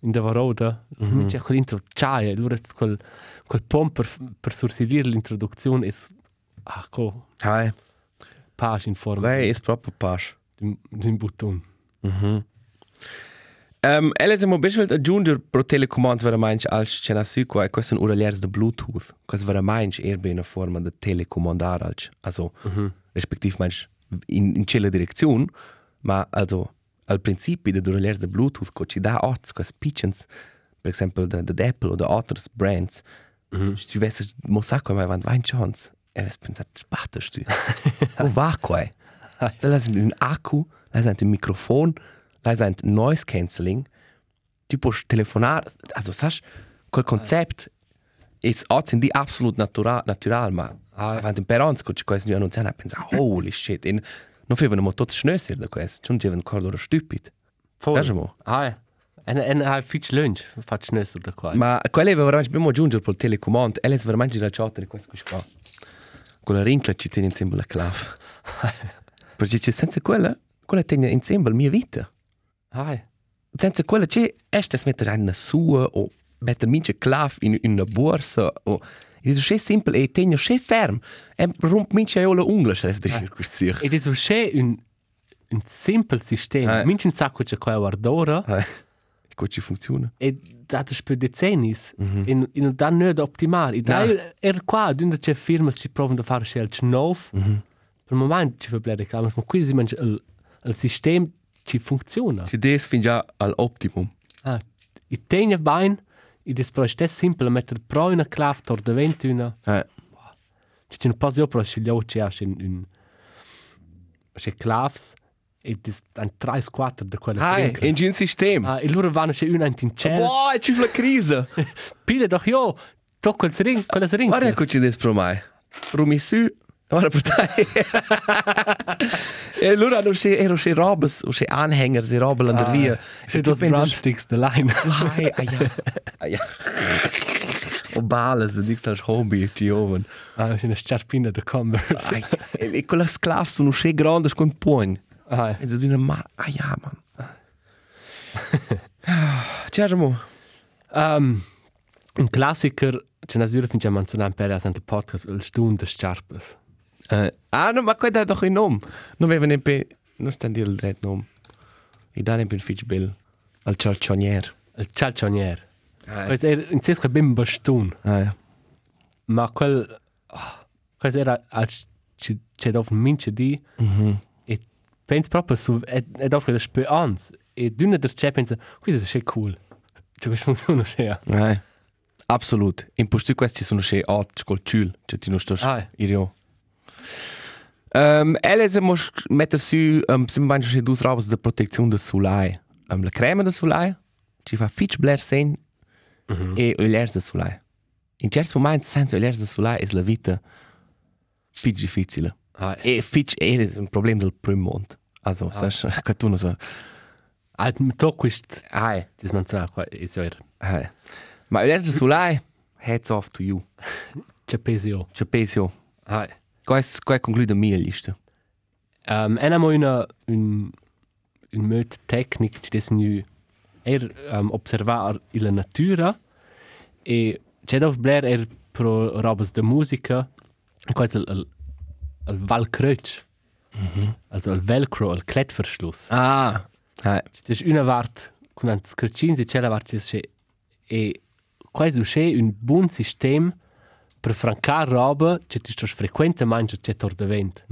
in der Varoda, Mhm. c'è quell'intro, c'hai, allora quel quel pom per, per sursidire l'introduzione è ah, co, Hai, page in forma vai, è proprio pas. di un button. Um, ella se mo besvelt aggiungere pro telecomand veramente als c'è na su qua e questo un uraliers de Bluetooth. Questo veramente er bene una forma de telecomandare als. Also, respektiv meinst in, in quella direzione, ma also al principio de uraliers de Bluetooth co ci da ots, quas pitchens, per esempio de, de Apple oder others brands. Mm -hmm. Tu weißt, mo sa qua mai van vain chance. E (laughs) ves pensat, spattest du. Wo war qua? Så la sind un Akku, la sind un La sind Noise Cancelling. Du puoi telefonare, also sai, quel concept è oggi di absolut natural, natural, ma avanti un per anni, quando questo non annunciano, pensa, holy shit, in, non facevano tutti schnösser da questo, non c'erano ancora stupid. Sai mo? Ah, en en ha fitch lunch, faccio nessu da qua. Ma quella è veramente, abbiamo aggiungere per il telecomando, e è veramente la ciotta di questo qua. Con la rincla ci tiene insieme la clave. Perché c'è senza quella, quella tiene insieme la mia vita. Ah, senza quella c'è estes mettere una sua o mettere mince clav in una borsa o e è semplice e tengo c'è ferm. E romp mince io la ungla se resta di così ed è c'è un un semplice sistema. Eh. Minch un sacco c'è qua guardora eh. Come ci funziona. E dato per decenni in in dan non optimal. E dai er qua d'una c'è firme ci provano a fare scelta nuove. Per il momento ci fa bene ma qui si mangia il il sistema ci funziona. ci des fin già al optimum Ah, i tegna bain e després è semplice mettere pro una clave tor davanti una eh ci c'è un po' di opera se gli occhi ha un un c'è claves e dis un 3 4 da quella hai in un sistema Ah, e loro vanno c'è una in cielo. boah ci fa la crisi (laughs) Pile doch io, tocco il ring, quella ring. guarda che ci des pro mai rumi su ora per te e allora hanno c'è ero c'è robes o c'è anhänger di robe la via C'è dos drumsticks de line. Ai, ai, ai, ai. O bales, e dic als hobby, ti oven. Ah, c'è una sciarpina de Converse. Ai, e, e quella sclav sono sche grandes con pugn. Ah, E si dicono, ma, ai, ja, man. (sighs) Cermo. um, un classiker, c'è una sera finché menzionare per la Santa Podcast, il stunde sciarpes. Uh, ah, no, ma qua dai doch in nom. Non aveva neppe, non sta a dire il dret nom. I dà neppe il fitch bill. Al cialcionier. Il cialcionier. Ah, Questo era, in senso che ben bastun. ah, Ma quel, ah, questo era, ci c'è dopo mince di, mhm. e penso proprio su, e, dopo che spö ans, e d'una der c'è pensa, questo è c'è cool. Cioè, questo funziona c'è. Ah, absolut. In posto questi sono sche alt col ciul, cioè ti non sto Ah. irio. Um, ella se mos mettere su um, se mangia sche dus robes de protezione de solai. Um, la crema de solai ci fa fitch bler sen e olers de solai. In certi momenti senza olers de solai è la vita fitch difficile. Ah, E fitch è un problema del primo mondo. Also, sai, (laughs) che tu non so. Alt mit Tocco ist, Ai, das man sagt, ist ja ai. Ma olers de solai, heads off to you. c'è pesio. Ci penso. Ah, Quais, quai conclude a mia lista. um, en amo una un un möt tecnic ci des nu er um, observar la natura e c'è dov bler er pro robes de musica quasi il, il, il Valkreuz. Also il Velcro, il Klettverschluss. Ah, ai. Das ist una vart con un scrocin si c'è la vart c'è e quasi c'è un buon sistema per francar roba che ti sto frequente mangia c'è tor de vent.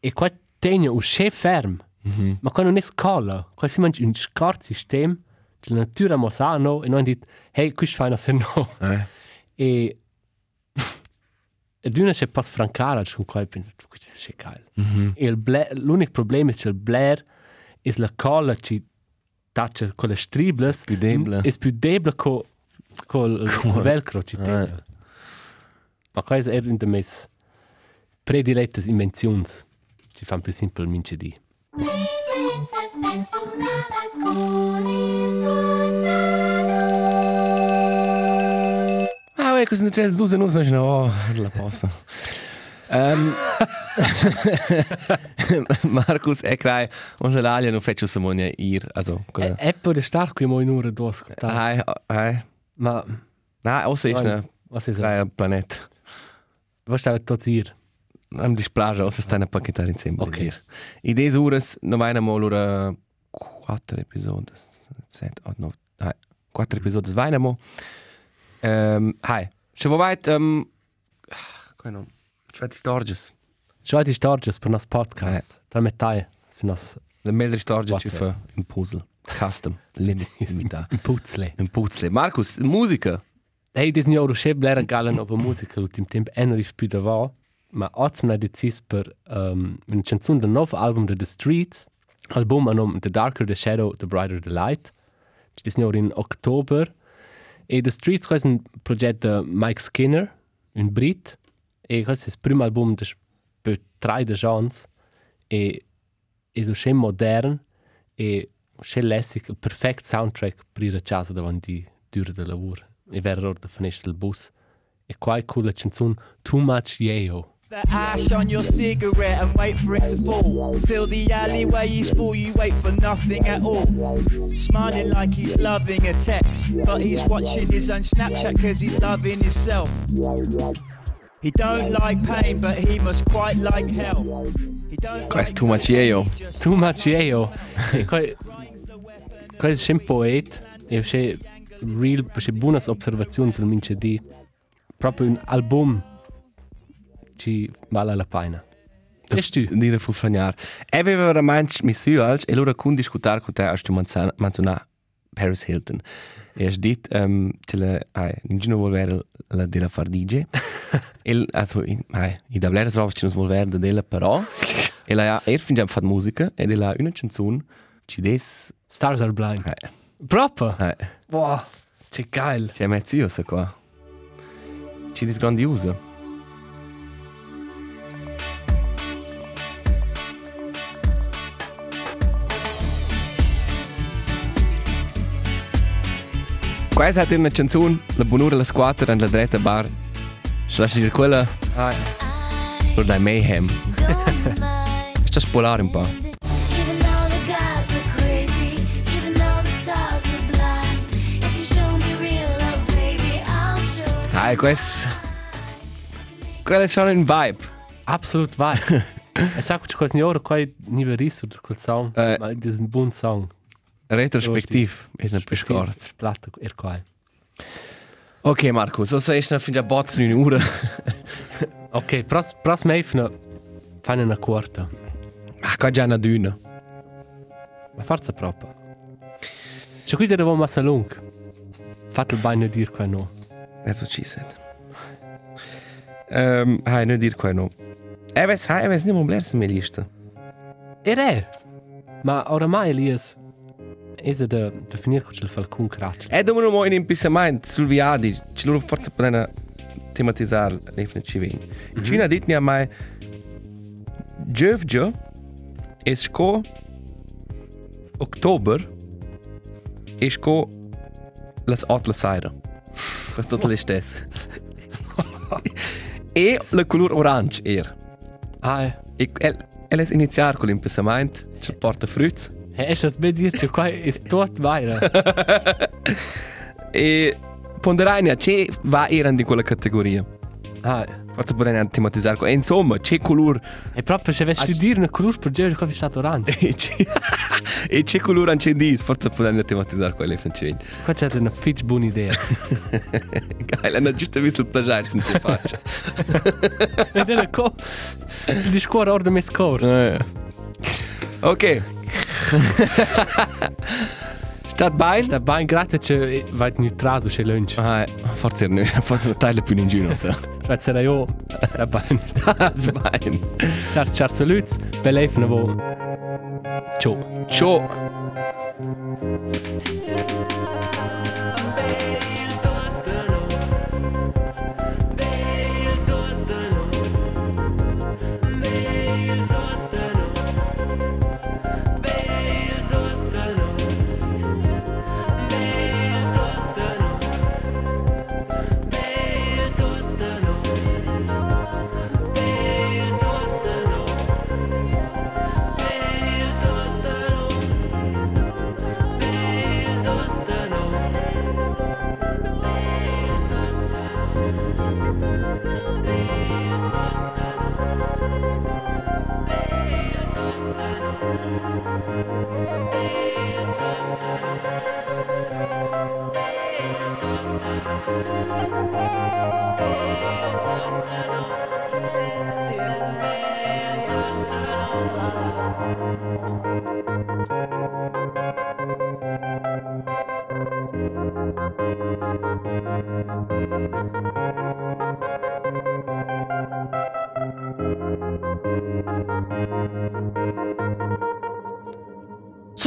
E qua tegno un c'è ferm. Ma qua non è scala, qua si mangia un scart sistema che la natura mo sa no e non dit hey, questo fai no se no. ai. E e d'una c'è pas francar con qua penso questo è geil. E il ble- l'unico problema è che il Blair è la colla ci taccia con le stribles più debole. è più debole co, col il velcro ci tiene. Ma questo è una delle mie predilette invenzioni. Ci fanno più semplice mince di. Preferences personalas con il suo strano. Ah, ouais, cosa ne c'è due non so, no, la posta. Um, (laughs) Markus Ekrai, unser Lalia, non faccio Simonia ir, also, quella. è per stare qui mo in ora due ascoltare. Hai, hai. Ma Na, außer ist Nein. eine Was ist Drei Planet. Was stava tot dir? Am displagia, o să stai a pachetare insieme. Ok. I des ures, non vai nemmeno ora quattro episodi. Set, oh, no, hai, quattro episodi vai nemmeno. Um, hai, vuoi vai, um, come non, Schweiz Storges. Schau die Starges per nos podcast. Tra metà su nos Le meldri Storges ci WhatsApp. fa un puzzle. Custom. Limita. (laughs) un puzzle. Un puzzle. Markus, musica. Hey, dis njoro še blera gala nova muzika l'ultim temp eno rif più da va, ma oz me decis per um, una canzone del nuovo album de The Streets, album a nom The Darker the Shadow, The Brighter the Light, ci dis njoro in oktober, e The Streets quasi un progetto de Mike Skinner, un Brit, e quasi il primo album de per tre de gens, e e so schön modern, e schön lässig, il perfect soundtrack per ir a casa davanti dura de lavoro. E vera ora da finestra del bus. E qua è quella canzone Too Much Yeo. The ash on your cigarette and wait for it to fall. Till the alleyway is full, you wait for nothing at all. Smiling like he's loving a text, but he's watching his own Snapchat cause he's loving himself. He don't like pain, but he must quite like hell. He don't Questo like too much io. Too Much Yeo. E qua qua è schön poet. C'è real, c'è buone osservazioni sul mince di proprio un album ci vale la pena. E stu? Dire fu fragnar. E aveva veramente mi su alc e allora con discutar con te a stu manzona Paris Hilton. (laughs) E has dit um, che la ai ninguno vuol avere la della far DJ. El also i ai i da blera roba che non vuol avere della però e la er fin già fa musica e della una canzone ci des Stars are blind. ai Proprio? ai Wow, che geil. c'è mezzo io sa qua. Ci dis grandiosa. Questa è una canzone, la buonura la squadra nella dritta bar. Se lasci dire quella, Ah, lo dai mayhem. Sta (laughs) spolare un po'. Ah, questo... Quello è solo un vibe. absolut vai. (laughs) E sa che quasi ora qua ni verisso per quel song, Eh. ma è un buon song. Retrospektiv. Ist nicht beschort. Plato er qua. Ok, Marco, so sei noch fin già bozzo in un'ora. (laughs) Ok, pros pros meifna fanno una quarta. Ma qua già una duna. Ma forza proprio. C'è qui devo massa lung. Il bagno dir qua no. That's what she said. Um, hai, non dir qua no. Eh, ves, hai, ves, nimo blerse me lista. E re. Ma oramai Elias è da definire che il falcon craccia. Eh, domo mo in impisament sul viadi, ci loro forza potena tematizzare le ci veni. In Cina dit mi a mai Giovgio e sco Oktober e sco las otla saira. So tutto le stesse. e la color orange er. Ah. E el, el es iniziar con l'impisament, ci porta fruits. È das bei dir, c'è qua è tot weiter. (laughs) E ponderania, c'è va eran di quella categoria. Ah, Forse potrei tematizzare. E insomma, c'è color e proprio se vesti dire una color per giocare qua è stato orange. (laughs) e c'è color anche di, forse potrei tematizzare quelle francesi. Qua c'è una fitch buona idea. (laughs) Geil, hanno giusto visto il plagiare in te faccia. (laughs) Ed è la co... Il discorso ordine me score. Eh. Ok. Stat bene? Sta bene, grazie che vai in traso c'è lunch. Ah, forse non, forse taglio più in giro. Grazie a io. Sta bene. Stat bene. Ciao, ciao, saluti. Bella e vo. Ciao. Ciao.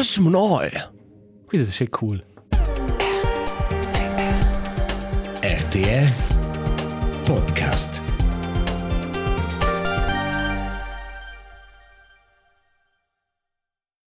Das ist mir neu. Questo è cool. RTR Podcast.